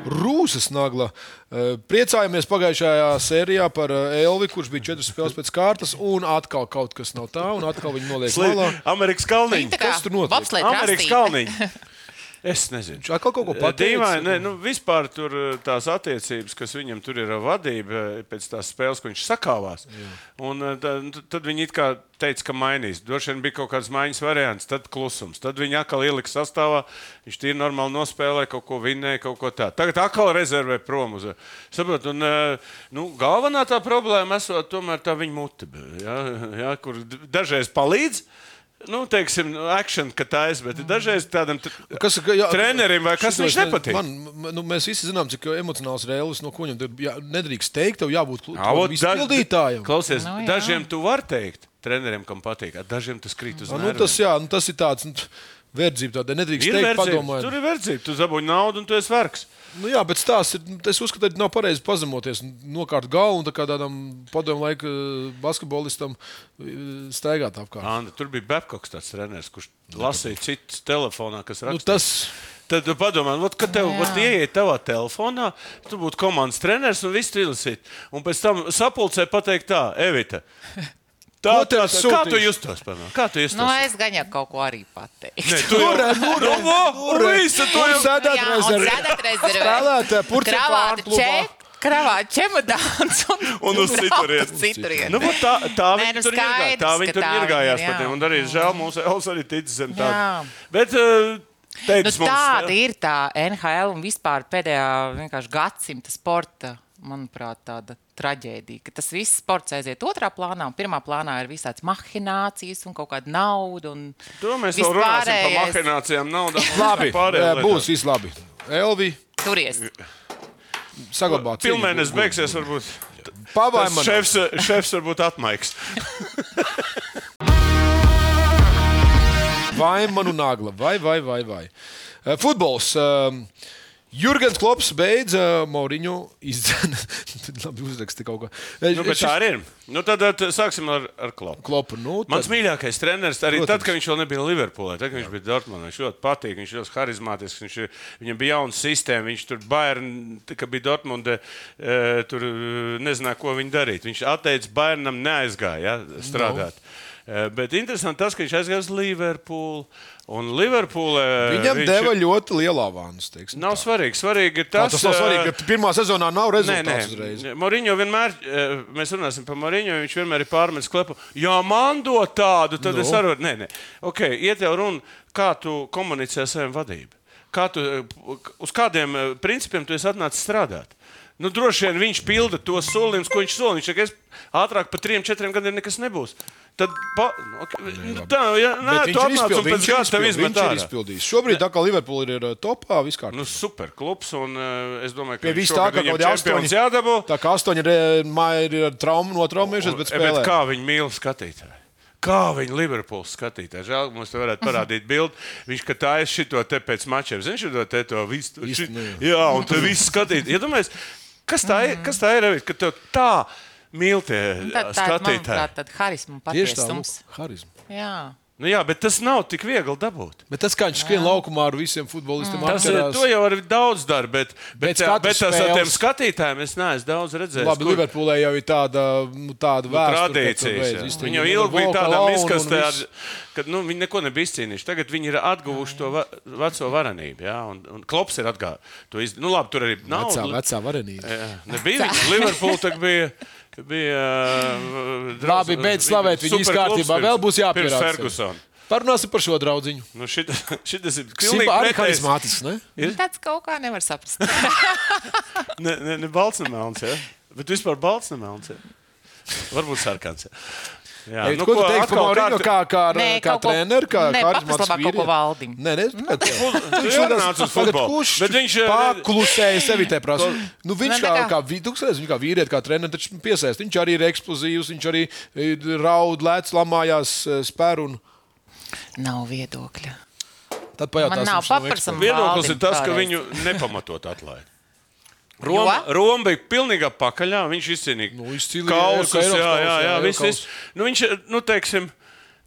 S4: Rūsas nagla. E, Priecājamies pagājušajā sērijā par e, Elvi, kurš bija četras spēles pēc kārtas, un atkal kaut kas nav tā, un atkal viņi noliek malā.
S2: Amerikas
S3: kā
S4: kas tur notiek?
S2: Amerikas
S3: krastī. (laughs)
S2: Es nezinu.
S4: Atkal kaut ko pateica.
S2: Dīvaini, ne, nu, vispār tur eh, tās attiecības, kas viņam tur ir ar vadību, eh, pēc tās spēles, ko viņš sakāvās. Un, eh, tad, tad viņi it kā teica, ka mainīs. Droši vien bija kaut kāds maiņas variants, tad klusums. Tad viņi atkal ielika sastāvā, viņš tīri normāli nospēlēja, kaut ko vinnēja, kaut ko tādu. Tagad atkal rezervē prom uz. Saprot, un, eh, nu, galvenā tā problēma esot tomēr tā viņa mute, ja, ja, kur dažreiz palīdz. Nu, teiksim, action, ka tā ir, bet dažreiz tādam
S4: Kas, ka, jā,
S2: trenerim vai kas viņš nepatīk.
S4: Man, nu, mēs visi zinām, cik emocionāls reāls no ko viņam tur jā, nedrīkst teikt. Tev jābūt izpildītājam.
S2: Klausies,
S3: Nu, jā.
S2: dažiem tu vari teikt, treneriem, kam patīk, a dažiem tas krīt uz
S4: Nu,
S2: nerviem.
S4: tas, jā, nu, tas ir tāds nu, verdzība. Tāda nedrīkst
S2: Ir
S4: teikt,
S2: verdzība,
S4: padomājot.
S2: tur ir verdzība. Tu zabūji naudu un tu esi vergs.
S4: Nu, jā, bet stāsts ir. nu, Es uzskatu, ka nav pareizi pazemoties, un nokārt galvu un tā kā tādam padomu laika eh, basketbolistam eh, staigāt apkārt.
S2: Anda, tur bija Babkoks, tāds treneris, kurš lasīja citus telefonā, kas
S4: Nu,
S2: rakstīja.
S4: tas
S2: Tad tu padomā, ot, kad tev ieiet tavā telefonā, tu būtu komandas treneris un viss izlasīt. Un pēc tam sapulcē pateikt tā, Evita. Tā,
S4: Ko tev
S2: tā, tā, kā tu piemēram? Kā tu justos?
S3: Nu, es gan jau kaut ko arī pateiktu.
S2: Nē, tu jau nu, visu to
S4: tur
S2: jau
S4: sēdēt rezervē.
S3: sēdēt rezervē.
S4: Spēlētāji, purcē
S3: Kravāta
S4: pārklubā.
S3: ček, Kravāt čemodāns un, (laughs)
S2: Un uz
S3: uz citurieni.
S2: Nu, tā tā
S3: Nē,
S2: viņa
S3: nu
S2: tur
S3: skaidrs,
S2: Tā viņa tur
S3: tā ir,
S2: par tiem. Un arī žēl, mūsu Elsa arī tic zem.
S3: Jā.
S2: Bet uh,
S3: Nu,
S2: teicis mums,
S3: tāda ir tā NHL un vispār pēdējā vienkārši gadsimta sporta, manuprāt, tāda traģēdija. Ka tas viss sports aiziet otrā plānā, un pirmā plānā ir visādas mahinācijas un kaut kāda nauda. Un
S2: To mēs vēl runāsim par mahinācijām, naudām. (laughs)
S4: Labi, būs viss labi. Elvi,
S3: Turies.
S4: saglabāt.
S2: Pilnēnes beigsies, varbūt.
S4: Pavaim
S2: Tas
S4: man.
S2: šefs, šefs varbūt atmaiks. (laughs)
S4: Vai manu nagla, vai, vai, vai. vai. Uh, futbols. Um, Jurgens Klops beidza Mauriņu izdzēst. (laughs) Labi, uzraksti kaut ko.
S2: Nu, bet
S4: šis-
S2: tā arī ir. Nu, tad, tad sāksim ar, ar klopu.
S4: Klopu. Nu,
S2: Mans
S4: tad,
S2: mīļākais treneris, arī
S4: Protams.
S2: tad, kad viņš vēl nebija Liverpoolē, tad, kad viņš bija Dortmundā, viņš ļoti patīk, viņš ļoti harizmātisks, viņš, viņam bija jauna sistēma, viņš tur Bayern, kad bija Dortmundē, e, tur e, nezināja, ko viņi darīt. Viņš atteicis Bayernam neaizgāja ja, strādāt. Eh, Bet interesanti tas, ka viņš aizgāja uz Liverpoolu. Un Liverpoolē
S4: Viņam
S2: viņš
S4: deva ļoti lielu teiksim
S2: Nav
S4: tā.
S2: svarīgi. Svarīgi ir tas,
S4: tas nav svarīgi,
S2: eh,
S4: ka pirmā sezonā nav
S2: Nē,
S4: rezultāts uzreiz.
S2: nē, Moriņo vienmēr, eh, mēs runāsim par Moriņo, viņš vienmēr ir pārmetis klepu. Ja man dod tādu, tad no. es
S4: Nu.
S2: varu. Nē, nē. Ok, iet jau runa, kā tu komunicē ar saviem vadību. Kā tu, eh, uz kādiem eh, principiem tu esi atnācis strādāt? Nu, droši vien viņš pilda tos solījumus, ko viņš solīja. Viņš saka, es ātrāk par trim, četriem gadiem nekas nebūs. Tad, pa, okay, nu, tā, ja, nē, tu atnāc un pēc gada tev izmet ārā.
S4: Šobrīd, tā kā Liverpoola ir topā, vispār.
S2: Nu, super klubs, un es domāju, ka
S4: Pie
S2: viņš
S4: tā,
S2: viņam
S4: kaut kādi astoņi-
S2: jādabū.
S4: Tā kā astoņi ir traumu, notraumējušies, bet spēlē.
S2: Bet kā viņi mīl skatītāju? Kā viņi Liverpools skatītāji? Žēl, ka mums te varētu (laughs) parādīt bildi. Viņš, ka tā ir šito te pēc mačiem. Zini, šo te to visu.
S4: nu,
S2: Jā, un te viss skatīt. Iedomājies, kas tā ir, kas tā ir, ka tev tā mīl tie
S3: Un Tad, tā ir
S2: skatītāji?
S3: harisma un patiesums.
S4: harizma.
S3: Jā.
S2: Nu, jā, bet tas nav tik viegli dabūt.
S4: Bet tas, kā viņš skrien laukumā ar visiem futbolistiem,
S2: Tas ir, to jau var daudz darīt, bet, bet,
S4: Bet
S2: bet tas ar tiem skatītājiem es neesmu daudz redzējis.
S4: Labi,
S2: kur-
S4: Liverpoolē jau ir tāda, nu, tāda
S2: Nu,
S4: vēsture, ka tur
S2: tradīcijas.
S4: izcīnīja
S2: Viņi jau ilgi bija tādā izkastē, kad nu, viņi neko nebija izcīnījuši. Tagad viņi ir atguvuši to va veco varenību. Jā, un, un Klops ir atgājis to izdarīt. Nu, labi, tur arī nav.
S4: Vecā, vecā varenība.
S2: Jā, nebija. Liverpool (laughs) tagad bija. Bija uh,
S4: Labi, beidz slavēt izkārtībā.
S2: pirms-
S4: Vēl būs jāpierāda. sevi.
S2: Ferguson.
S4: Parunāsim par šo draudziņu.
S2: Nu, šit, (laughs) šitas ir
S4: Simba arī harizmātisks, ne?
S2: Ir?
S3: Tāds kaut kā nevar saprast. (laughs)
S2: Ne, ne, ne balts, ne melns. Ja? Bet vispār balts, ne melns. Ja? Varbūt sarkans. Ja? Jā,
S4: Ei, ko tu teiksi par
S2: kārt-
S4: kā, kā,
S3: Nē,
S4: kā
S3: ko-
S4: treneru, kā
S3: Nē,
S4: harizmātisks
S3: paprasti labāk kaut ko
S4: vīrietis?
S3: Valdim.
S4: Nē, nē,
S2: Tu (laughs) ienāc uz futbolu. Bet viņš, eh,
S4: paklusēja (laughs) sevi te prasa? Nu, viņš
S3: Nē,
S4: kā,
S3: kā-
S4: skaties, viņš kā vīrietis, kā treneris, taču piesaist. Viņš arī ir eksplozīvs, viņš arī eh, raud, lēc, lamājās, eh, spēr un
S3: Nav viedokļa.
S4: tad pajautāsim.
S3: Man nav paprasam.
S2: Viedoklis ir tas, ka viņu nepamatot atlaid. Roma? Roma bija pilnīgi pakaļā. Viņš izcīnīja
S4: Nu,
S2: kausus. Jā, jā, jā,
S4: jā,
S2: viss, viss. Nu, viņš, nu, teiksim,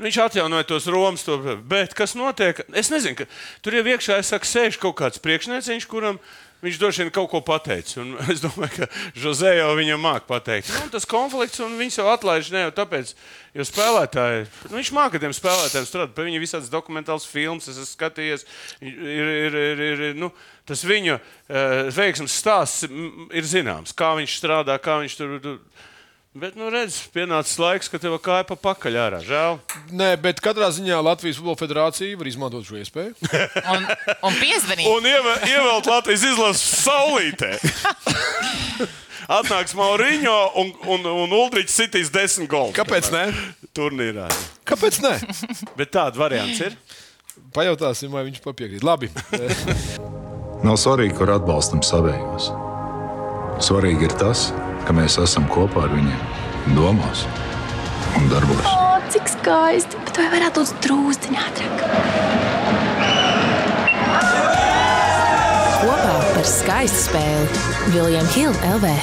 S2: viņš atjaunoja tos Romas. To, bet kas notiek? Es nezinu, ka tur jau iekšā es saku, sēž kaut kāds priekšnieciņš, kuram viņš droši vien kaut ko pateica. Un (laughs) es domāju, ka Jose jau viņam māk pateikt. Nu, tas konflikts, un viņš jau atlaiž ne jau tāpēc, jo spēlētāji, nu, viņš māca tiem spēlētājiem strādāt. Pie viņa visādas dokumentālas filmas, es esmu skatījies. Ir, ir, ir, ir, nu, tas viņa uh, veiksmes stāsts ir zināms, kā viņš strādā, kā viņš tur. tur Bet, nu, redz, pienācis laiks, ka tev kāja pa pakaļ ārā. Žēl.
S4: Nē, bet katrā ziņā Latvijas Futbola Federācija var izmantot šo iespēju. (laughs)
S3: Un, un piezvanīt.
S2: Un ieve- ievēlt Latvijas izlases saulītē. (laughs) Atnāks Mauriņo un, un, un Ulrichs sitīs desmit gols.
S4: Kāpēc ne?
S2: Turnīrā.
S4: Kāpēc ne?
S2: Bet tāda variants ir.
S4: Pajautāsim, vai viņš papiekrīt. Labi.
S5: Nav svarīgi, kur atbalstam savējos. Svarīgi ir tas, ka mēs esam kopā ar viņiem domās un darbos.
S8: O, cik skaisti! Bet vai varētu būt drūzdiņā ātrāk?
S7: Kopā par skaistu spēli Viljams Hilde LV.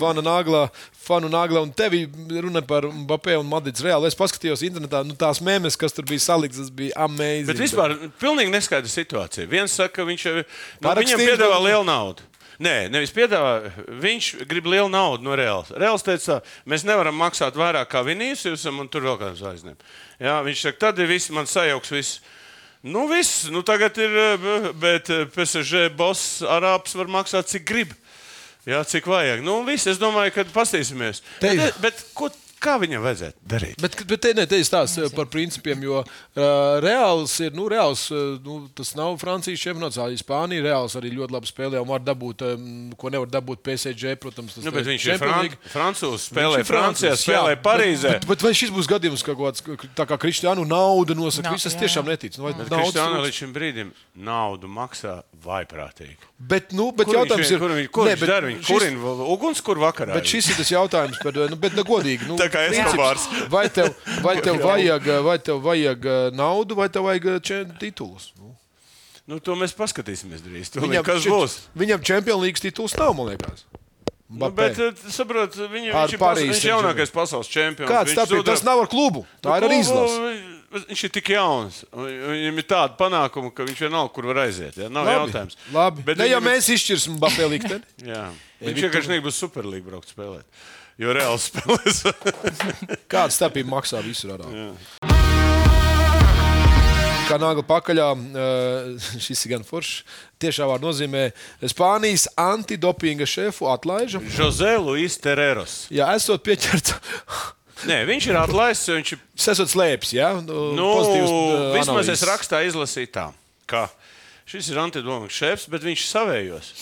S4: Fanu Nāglā, Fanu Nāglā un tevi runa par Mbappé un Madrids Reāli. Es paskatījos internetā, nu tās mēmes, kas tur bija saliktas, tas bija amazing.
S2: Bet vispār pilnīgi neskaidra situācija. Viens saka, ka viņš nu, viņam piedāvā
S4: bet-
S2: lielu naudu. Nē, nevis piedāvā. Viņš grib lielu naudu no Reāls. Reāls teica, mēs nevaram maksāt vairāk kā Vinīsijusam un tur vēl kādam zvaigznēm. Viņš saka, tad ir viss, man sajauks viss. Nu, viss, nu tagad ir, bet PSG boss Arābs var maksāt, cik grib. Jā, cik vajag. Nu, viss, es domāju, ka pastīsimies.
S4: Te-
S2: Bet, bet ko, kā viņam vajadzētu darīt?
S4: Bet, bet te, ne, te ir stāsts par principiem, jo uh, Reāls ir, nu, Reāls, uh, nu, tas nav Francijas čempionāts, arī Spānija. Reāls arī ļoti labi spēlē un var dabūt, um, ko nevar dabūt PSG, protams. Tas
S2: Nu, bet viņš ir Fran. Francūzs,
S4: Viņš
S2: spēlē Francijā, spēlē
S4: jā,
S2: Parīzē.
S4: Bet, bet, bet vai šis būs gadījums, ka kaut kāds, tā kā Kristiānu nauda nosaka, no, es
S3: jā.
S4: tiešām neticu. Nu, vai
S2: Bet Kristiāna līdz šim brīdim naudu maksā vaiprātīgi.
S4: Bet, nu, bet
S2: Kur viņš
S4: jautājums
S2: vien-
S4: ir,
S2: Kur viņš, kur
S4: Nē,
S2: viņš
S4: bet
S2: dara? Viņš kurina ugunskur vakarā.
S4: Bet šis ir tas jautājums par, nu, bet negodīgi. Nu,
S2: Tā kā Eskobārs.
S4: Vai tev, vai tev vajag, vai tev vajag uh, naudu, vai tev vajag čem- titulus? Nu,
S2: Nu, to mēs paskatīsimies drīz. Tūlīt,
S4: Viņam,
S2: kas būs?
S4: Viņam Champions League tituls nav, man liekas.
S2: Nu,
S4: Mbappé.
S2: bet, eh, saprot, viņa,
S4: Ar
S2: viņš ir,
S4: Parīzi
S2: viņš ir jaunākais pasaules čempions.
S4: Kāds
S2: Viņš
S4: tas ir?
S2: zudra-
S4: Tas nav ar klubu. Tā ir
S2: Nu,
S4: arī izlase.
S2: Viņš ir tik jauns. un Viņam ir tāda panākuma, ka viņš vienalga, kur var aiziet. Ja? Nav
S4: Labi,
S2: jautājums.
S4: labi.
S2: Bet
S4: Ne, ja
S2: viņam ir-
S4: mēs izšķirsim Mbappé likteni. (laughs)
S2: Viņš
S4: vi-
S2: vienkārši negrib uz Superlīgu braukt spēlēt. Jo reāli spēlēs. (laughs)
S4: Kāda starpība maksā visur arā? Kā nagla pakaļā, eh, (laughs) šis ir gan foršs. Tiešā vārdā nozīmē Spānijas antidopinga šefu atlaiža.
S2: Jose Luis Tereros.
S4: Jā, esot pieķerts. (laughs)
S2: Nē, viņš ir atlaists, viņš ir
S4: Es esmu slēpis, jā, nu,
S2: Nu,
S4: eh,
S2: vismaz es
S4: analīzes.
S2: rakstā izlasīju tā, ka šis ir antidomiks šefs, bet viņš savējos.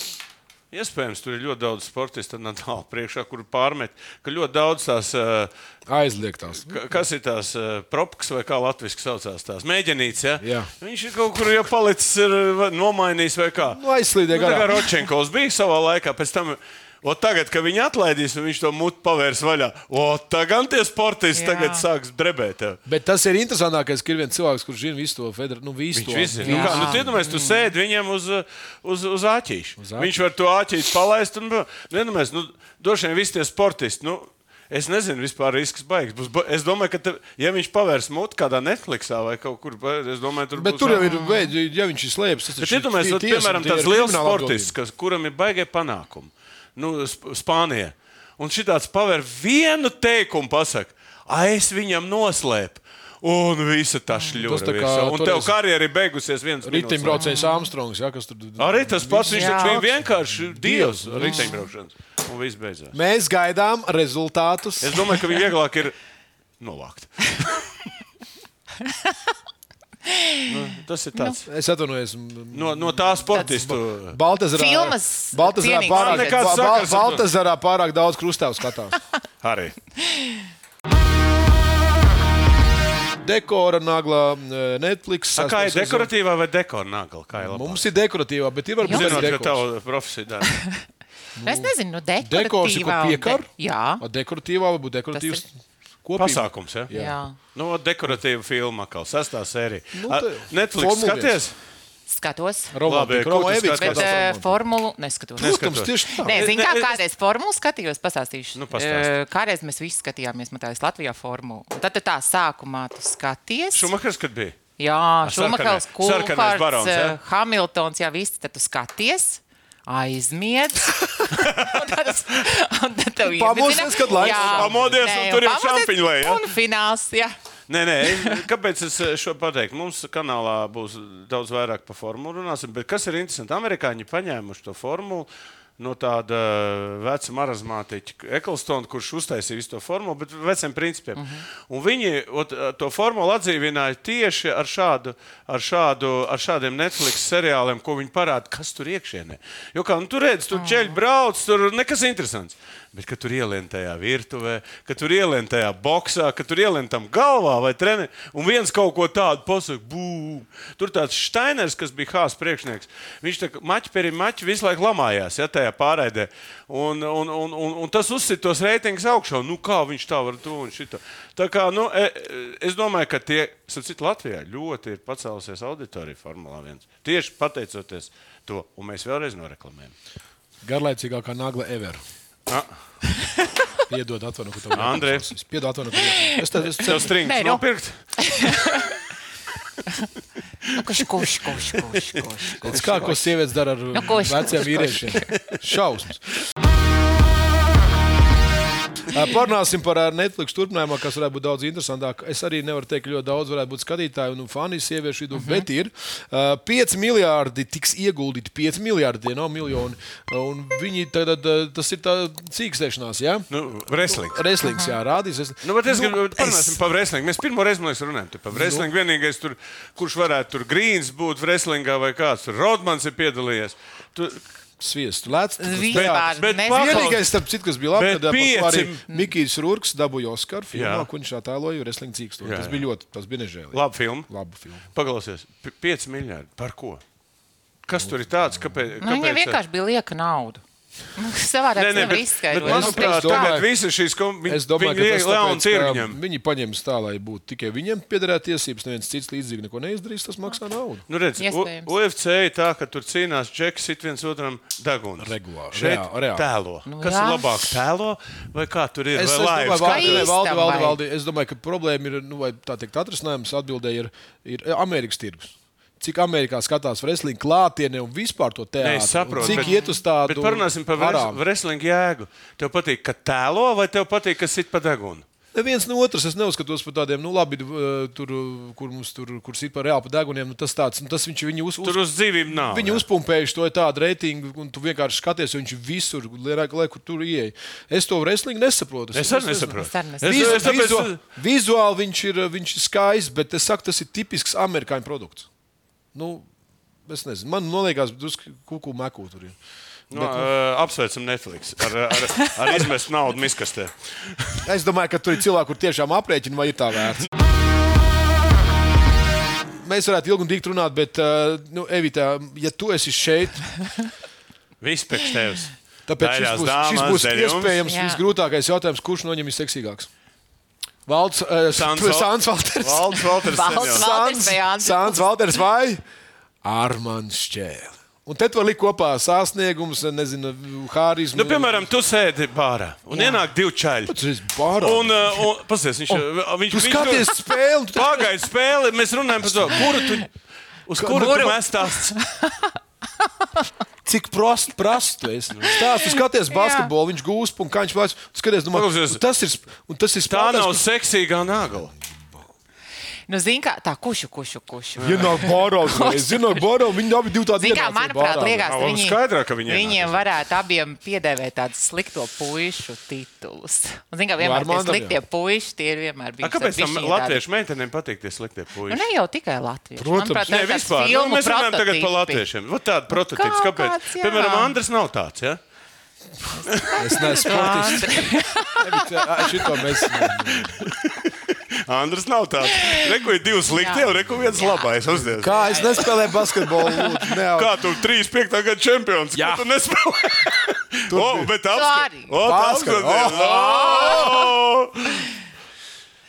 S2: Iespējams, tur ir ļoti daudz sportistu (laughs) Natāla priekšā, kur pārmet, ka ļoti daudz tās, eh,
S4: aizliegtās.
S2: ka- kas ir tās eh, propkas vai kā latviešu saucās, tās mēģinītas. Ja?
S4: Jā.
S2: Viņš ir kaut kur jau palicis, ir nomainījis vai kā.
S4: Nu, aizslīdēja
S2: Nu, tā kā
S4: garām.
S2: Ročenkovs bija savā laikā, pēc tam. O tagad, kad viņi atlaidīs, un viņš to mutu pavērs vaļā, o tagad tie sportisti
S3: Jā.
S2: tagad sāks drebēt. Tev.
S4: Bet tas ir interesantākais, ka ir viens cilvēks, kurš zina visu to federāciju. Nu, visu
S2: Viņš
S4: to.
S2: zina. Nu, kā, nu, tu iedomājies, tu sēdi viņam uz, uz, uz āķīšu.
S4: āķīšu.
S2: Viņš var to āķīšu palaist. Un, nu, iedomājies, nu, droši vien visi tie sportisti. Nu, Es nezinu, vispār risks baigs. Ba- es domāju, ka, te, ja viņš pavērs mutu kādā Netflixā vai kaut kur, es domāju, tur
S4: Bet
S2: būs.
S4: tur jau ir veids, ja viņš ir slēpts. Tas
S2: Bet iedomājieties, piemēram, tāds liels sportists, kas, kuram ir baigie panākumi. Nu, Sp- Spānijā. Un šitāds paver vienu teikumu, pasakā, ah, es viņam noslēpu. Un visa tā šļūra.
S4: Tā kā.
S2: Un tev karjera ir beigusies viens minūtes.
S4: Riteņbraucējs Armstrongs, ja, kas tur
S2: Arī tas pats, viņš
S3: Jā.
S2: taču bija vienkārši dievs riteņbraukšanas. Un viss beidzās.
S4: Mēs gaidām rezultātus.
S2: Es domāju, ka viņi vieglāk ir novākt. (laughs) nu, tas ir tāds.
S4: Es atvainojos.
S2: No, no tā sportistu.
S4: Baltazarā,
S3: Filmas
S4: Baltazarā, pārāk,
S2: nekāds
S4: Ba- Ba-
S2: to.
S4: Baltazarā pārāk daudz krustāvu skatās. (laughs)
S2: Arī.
S4: Dekora nagla, Netflix.
S2: A, kā ir dekoratīvā vai dekora nagla? Ir?
S4: Mums ir dekoratīvā, bet ir varbūt arī dekors.
S2: tava profesija dara. (laughs)
S3: Es nezinu, nu,
S4: Dekors ir ko
S3: dekoratīvā. un
S4: piekar?
S3: de- Jā.
S4: Dekoratīvā vai būtu dekoratīvs kopīgi?
S2: Pasākums, ja?
S3: Jā. jā.
S2: Nu, dekoratīva filma, kā sestā sērija.
S4: Nu, te-
S2: Netflix
S4: Formula
S2: skaties?
S3: Skatos.
S2: Labi, skaties?
S3: Bet uh, formulu neskatos.
S4: Protams, tieši tā.
S3: Nē, zini,
S2: Ne-
S3: kā
S2: es-
S3: kādreiz formulu skatījos, pastāstīšu.
S2: Nu, pastāsti.
S3: Eh, Kādreiz mēs visi skatījāmies, matājas Latvijā formulu. Un Tad tā sākumā tu skaties.
S2: Šumakers, kad bija?
S3: Jā, Kulhārds,
S2: ja?
S3: eh, Hamiltons, jā, viss, tad tu skaties. Aizmiedz. (laughs) un tad, un tad tev
S4: Pamosies,
S3: iemidzina.
S4: kad laiks.
S3: Jā.
S2: Pamodies,
S3: Nē,
S2: un tur jau
S3: pamodies,
S2: šampiņu lej, ja?
S3: Un fināls, jā.
S2: Nē, nē, kāpēc es eh, šo pateiktu? Mums kanālā būs daudz vairāk par formulu runāsim, bet kas ir interesanti? Amerikāņi paņēmuši to formulu. No tāda veca marazmātiķa, Eklstona, kurš uztaisīja visu to formulu, bet veciem principiem. Uh -huh. Un viņi ot, to formulu atdzīvināja tieši ar, šādu, ar, šādu, ar šādiem Netflix seriāliem, ko viņi parāda, kas tur iekšienē. Jo kā nu, tur redz, tur ķēļ brauc, tur nekas interesants. Bet, kad tur ielien tajā virtuvē, kad tur ielien tajā boxā, kad tur ielien tam galvā vai treniņā, un viens kaut ko tādu pasakā, bū. Tur tāds Steiners, kas bija Hāzes priekšnieks, viņš tā kā maķi peri maķi visu laiku lamājās ja, tajā pārraidē. Un, un, un, un, un tas uzsita tos reitingus augšā. Nu, kā viņš tā var to un šito. Tā kā, nu, e- e- es domāju, ka tie, sapcīt, Latvijā ļoti ir pacēlusies auditorija Formulā 1. Tieši pateicoties to, un mēs vēlreiz noreklamējam.
S4: Garlaicīgākā nagla ever.
S2: Ah.
S4: Piedod, atvainojiet, ka tev
S2: Andrej.
S4: jāklausās. Piedod, atvainojiet, ka Es tev es
S2: Tev strings
S3: nu.
S2: nopirkt?
S3: Nu, kurš, kurš, kurš, kurš, kurš,
S4: Tas kā, ko sievietes dara ar
S3: Nu, koši,
S4: veciem
S3: koši,
S4: vīriešiem. Šausmas. Parunāsim par Netflix turpinājumu, kas varētu būt daudz interesantāk. Es arī nevaru teikt, ka ļoti daudz varētu būt skatītāju un fani sieviešu vidū, uh -huh. bet ir uh, 5 miljardi tiks ieguldīti. 5 miljardi, tie nav miljoni. Un viņi tad, tas ir tā cīkstēšanās, jā?
S2: Nu, wrestling.
S4: Reslings, jā, rādīs. Es,
S2: Nu, bet es gribu
S4: es-
S2: parunāsim par wrestling. Mēs pirmo reizi man liekas, runājam par wrestling. Vienīgais, tur, kurš varētu tur Grīns būt wrestlingā vai kāds tur Rodmans ir piedalījies. Tur,
S4: Sviestu lēts.
S3: Vispār.
S4: Vienīgais, starp citu, kas bija labi, kad par ko arī Mikls Rūks dabūja Oskaru filmā, ko viņš attēloja Wrestling cīkstu.
S2: Jā,
S4: Tas bija ļoti, tas bija nežēlīgi.
S2: labi film.
S4: Labu filmu.
S2: Paklausies, 5 miljardi. Par ko? Kas tur ir tāds? Kāpēc?
S3: Nu,
S2: kāpēc-
S3: vienkārši bija lieka nauda. Nu, Savādāk
S2: Nē, nē, bet, bet
S3: izskaidrot.
S2: manuprāt,
S4: Es domāju-
S2: visas šīs
S4: ka
S2: tirgņam.
S4: viņi paņems tā, lai būtu tikai viņiem piederēt tiesības, neviens cits līdzīgi neko neizdarīs, tas maksā naudu.
S2: Nu, redz, U-. UFC ir tā, ka tur cīnās džeki, sit viens otram deguns.
S4: Regulāri,
S2: Šeit
S4: reāli, reāli.
S2: tēlo.
S3: Nu,
S2: Kas
S3: jā.
S2: ir labāk? Tēlo vai kā tur ir?
S4: Es, es,
S2: Vai
S4: domāju, valdi, valdi, valdi, valdi, es domāju, ka problēma ir, nu, vai tā teikt, atrisinājums atbildēji ir, ir Amerikas tirgus. Cik Amerikā skatās wrestling klātienē un vispār to
S2: Nē,
S4: teātri.
S2: es saprotu,
S4: Cik
S2: bet,
S4: iet uz tādu
S2: Bet parunāsim par
S4: arābu.
S2: wrestling jēgu. Tev patīk, ka tēlo, vai tev patīk, ka sit pa degunu?
S4: Neviens no otras es neuzskatos par tādiem, nu, labi, uh, tur, kur mums tur kur sit par reāli deguniem. Nu, tas tāds, nu, tas viņš viņu uz, uz,
S2: Tur uz dzīvību nav.
S4: Viņi uzpumpējuši to tādu reitingu, un tu vienkārši skaties, un viņš visur, lai, kur tur ieeja. Es to wrestlingu nesaprotu.
S2: Es arī nesaprotu.
S3: Es
S2: Es,
S3: nesaprotu.
S2: es, tāpēc,
S4: Vizuāli, vizuāli viņš ir, viņš ir skaists, bet es saku, tas ir tipisks amerikāņu produkts. Nu, es nezinu, man liekas, drusku kuku meku tur ir.
S2: no, uh, apsveicam Netflix ar, ar, ar izmestu naudu miskastē.
S4: Es domāju, ka tur ir cilvēki, kur tiešām aprēķina, vai ir tā vērts. Mēs varētu ilgi un dikti runāt, bet, uh, nu, Evita, ja tu esi šeit,
S2: Viss priekš tevis.
S4: Tāpēc šis
S2: Daļās
S4: būs,
S2: dāmas,
S4: šis būs iespējams visgrūtākais jautājums, kurš no viņiem ir seksīgāks. Valds, uh,
S2: Sāns
S4: Sāns
S2: Val-
S4: Valters.
S2: Valds Valters.
S3: Valds. Valters vai Andris
S4: Sāns Valters vai Armāns Šķēle. Un te var likt kopā sasniegums, nezinu, hārismu.
S2: Nu, piemēram, tu sēdi bārā un Jā. ienāk divi čaļi.
S4: tas ir bārā.
S2: Un, uh, un pasies, viņš, oh, viņš,
S4: tu skaties spēli, un tu
S2: Pagaidi spēli, mēs runājam par to, kuru tu, uz kuru tu
S3: Kuru?
S2: mēs tās.
S4: Cik prosti, prasti tu esi. Stāst, tu skaties basketbolu, viņš gūst, un kā viņš. Tu skaties, domā, tas ir, un tas ir
S2: Tā nav seksīgā nagla.
S3: Nu, zini, kā tā kušu, kušu, kušu.
S4: kurš ienāk bārā uzreiz. Ienāk bārā, un viņi abi divi tādi
S3: Zini, kā, manuprāt, liekas,
S2: Nav
S3: ka viņi,
S2: skaidrāk, ka viņi
S3: viņiem
S2: ienāca.
S3: varētu abiem piedēvēt tādus slikto puišu titulus. Un, zini, kā vienmēr tie
S4: Armandam,
S3: sliktie
S4: jā.
S3: puiši, tie ir vienmēr
S2: A,
S3: bijuši.
S2: kāpēc
S3: ar
S2: tam latviešu meitenēm patīk tie sliktie puiši?
S3: Nu, ne jau tikai latvieši.
S4: Protams.
S3: Manuprāt, tāds
S2: vispār. Nu,
S3: filmu
S2: mēs runājam tagad par latviešiem. Vat tāda prototyps.
S3: Kaut
S2: Kāpēc?
S3: jā.
S2: Piemēram, Andris nav tāds. Ja?
S4: Es neesmu sportists. (laughs) Šito mēs.
S2: Andris nav tāds. Ir divi sliktie,
S3: Jā.
S2: un reku viens labais. Uzdies.
S4: Kā es nespēlēju basketbolu? Lūdzu, neau.
S2: Kā tu 3-5 gada čempions? Jā, tu nespēlē. o, bet apskat-
S3: arī.
S2: O, tā
S4: Apskat-
S2: apskaties. O!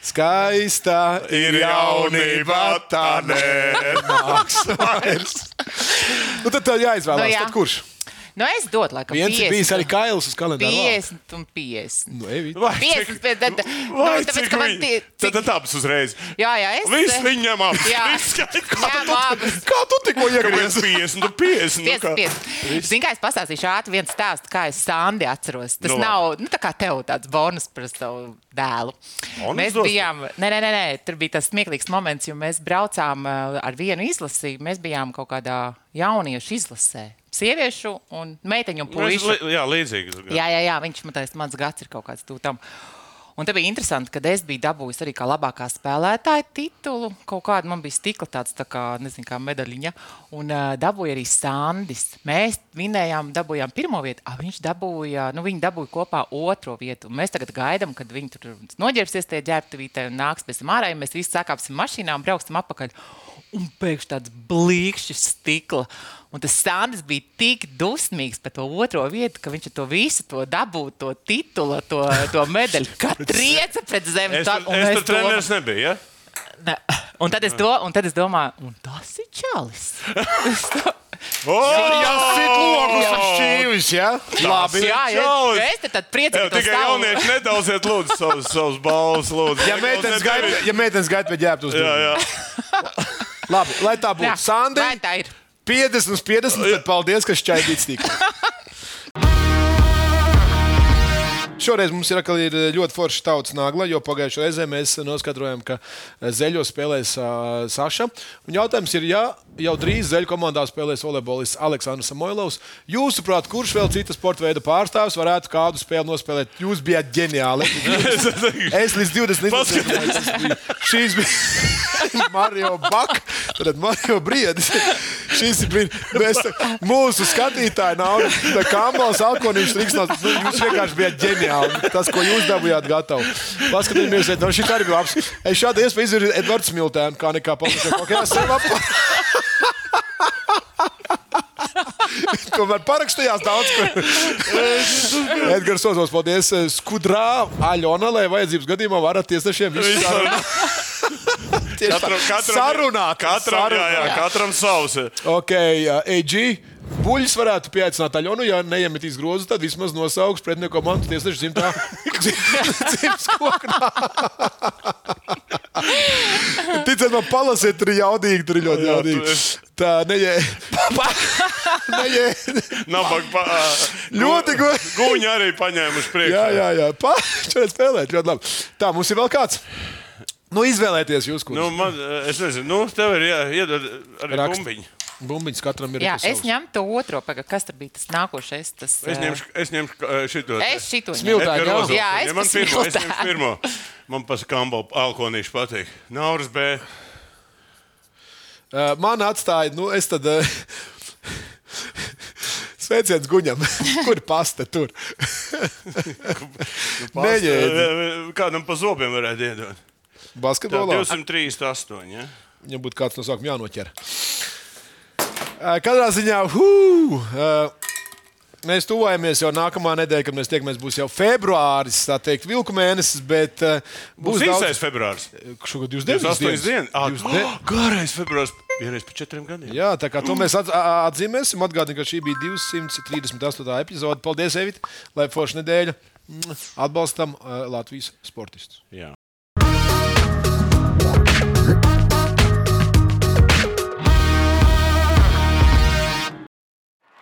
S4: Skaista
S2: Ir jaunība, tā
S4: nāks vairs. Nu, tad tev jāizvēlās.
S3: Nu, jā.
S4: Tad kurš?
S3: Nu, es dotu, laikam,
S4: Viens ir
S3: 50.
S4: bijis arī Kails uz kalendāra.
S3: 50 un 50.
S4: Nu, Evita.
S2: Vai
S3: 50, bet tad- nu, tāpēc, ka man tie- cik-
S2: tad abas uzreiz.
S3: Jā, jā, es.
S2: Viss (laughs) viņam ap.
S3: Jā.
S2: Kā
S3: Jā,
S2: tu-
S3: labas.
S2: Kā tu tikko
S4: Kāpēc
S2: iegriezi 50 un 50? nu kā?
S3: 55. Zini, kā es pastāstīšu ātri vienu stāstu, kā es Sandi atceros. Tas
S2: Nu,
S3: nu, nav nu, tā kā tev tāds bonus par savu dēlu.
S2: Bonus
S3: mēs bijām, nē, nē, nē, nē, tur bija tas smieklīgs moments, jo mēs braucām uh, ar vienu izlasi. Mēs bijām kaut kādā jauniešu izlasē. Sieviešu un meiteņu
S2: li- Jā, līdzīgi.
S3: Jā, jā, jā viņš man teica, mans gads ir kaut kāds tūtam. Un te bija interesanti, ka es biju dabūjis arī kā labākā spēlētāja titulu. Kaut kāda man bija stikla tāds, tā kā, nezinu, kā medaļiņa. Un uh, dabūja arī Sandis. Mēs vinējām, dabūjām pirmo vietu, ah, viņš dabūja, nu, viņi dabūja kopā otro vietu. Un mēs tagad gaidām, kad viņi tur noģērbsies tie ģērbtuvītē un nāks pēc tam ārā. ja Mēs visi sakāpsim mašīnā un brauksim apakaļ. Un pēkšņi tāds blīkšķis stikla. Un tas Sandis bija tik dusmīgs par to otro vietu, ka viņš ar to visu to dabūja, to titulu, to, to medaļu. Kā (laughs) trieca pret zemi.
S2: Es,
S3: Tā-
S2: tur-
S3: un
S2: es
S3: mēs
S2: tur treneris nebiju. Ja?
S3: Ne. Un tad es, do, un tad es domāju, un tas ir čalis.
S4: Jāsit logus ar šķīvis, jā? Labi.
S3: jā, jā, es te tad
S2: Jā,
S3: priecājos.
S2: tikai jaunieši nedaudziet, lūdzu, savus, savus balvus. Lūdzu.
S4: Ja meitenes gaida, ja meitenes gaida pie ģērbtus.
S2: Jā, jā.
S4: Labi, lai tā būtu. Sandi,
S3: Vai tā ir?
S4: 50 uz 50, tad paldies, ka šķaidīts tik. (laughs) Šoreiz mums ir, ir ļoti forša tautas nagla, jo pagājušajā reizē mēs noskaidrojām, ka zeļo spēlēs uh, Saša. Un jautājums ir, ja jau drīz zeļu komandā spēlēs volejbolists Aleksandrs Samoilovs, jūsuprāt, kurš vēl citas sporta veida pārstāvis varētu kādu spēli nospēlēt? Jūs bijat ģeniāli. (laughs) Es līdz 20 minūtēm šīs bija (laughs) Mario Baka, tad Mario Briedis. Šis ir brīdis, mēs mūsu skatītāji nav tā kā Ambals Alkonīšs Riksnās. Nu, jūs vienkārši bijat ģeniāli. Tas, ko jūs dabūjāt gatavu. Paskatieties, no šī arī bija labs. Es šādu iespēju izdarīju Edvards Miltēnu, kā nekā sev apā. (laughs) Tomēr parakstījās daudz, ko (laughs) Edgars Ozos, paldies. Skudrā, Aļona, lai vajadzības gadījumā varat tiesnešiem visu sarunāt.
S2: Katram, katram,
S4: sarunāt.
S2: Katram, jā, jā, katram savs.
S4: Ok, AG. Buļļus varētu pieaicināt Aļonu, ja neiemetīs grozu, tad vismaz nosauks pretinieku komandu tiesnešu dzimtā. (laughs) Dzimtas koknā. Ticiet man, palasiet, tur ir jaudīgi, tur ir ļoti jaudīgi. Tā, nejē. nejē.
S2: Nabaga pa,
S4: Ļoti
S2: gu-
S4: gu-
S2: Guņi arī paņēmuši priekšā.
S4: Jā, jā, jā. Pārspēlēt, (laughs) spēlēt ļoti labi. Tā, mums ir vēl kāds. Nu, izvēlēties jūs, kurš.
S2: Nu, man, es nezinu, nu, tev ir jādod arī
S4: Raksti.
S2: bumbiņi.
S4: Bumbiņas katram ir.
S3: Jā, es ņemu to otro, paga, kas tur bija tas nākošais. Tas,
S2: Es
S3: ā,
S2: ņemšu, es ņemšu šito.
S3: Es šito.
S4: Smiltēni, jā.
S3: Jā, es
S2: man
S3: pa
S2: pirmo, es ņemšu pirmo. Man pats kambo alkonīši patīk. Nauras B.
S4: Uh, man atstāja, nu, es tad. Uh, Sveiciens guņam, (laughs) kur pasta tur. Neņēdzi.
S2: Kādam pa zobiem varētu iedot. Tā,
S4: Basketbolā
S2: 238. Ja?
S4: viņam būtu kāds no sākuma jānoķer. Katrā ziņā, hū, uh, mēs tuvojamies jau nākamā nedēļa, kad mēs tiekamies. Būs jau februāris, tā teikt, vilku mēnesis, bet uh,
S2: Būs
S4: būs
S2: īstais februāris.
S4: Šogad 29
S2: 28 dienas. Ah,
S4: de-
S2: oh, (gasps) Garais februāris. Vienreiz pa četriem gadiem.
S4: Jā, tā kā to mēs at- atzīmēsim. Atgādinu, ka šī bija 238. epizode. Paldies, Evita, lai forša nedēļa. Atbalstam uh, Latvijas sportistus.
S2: Jā.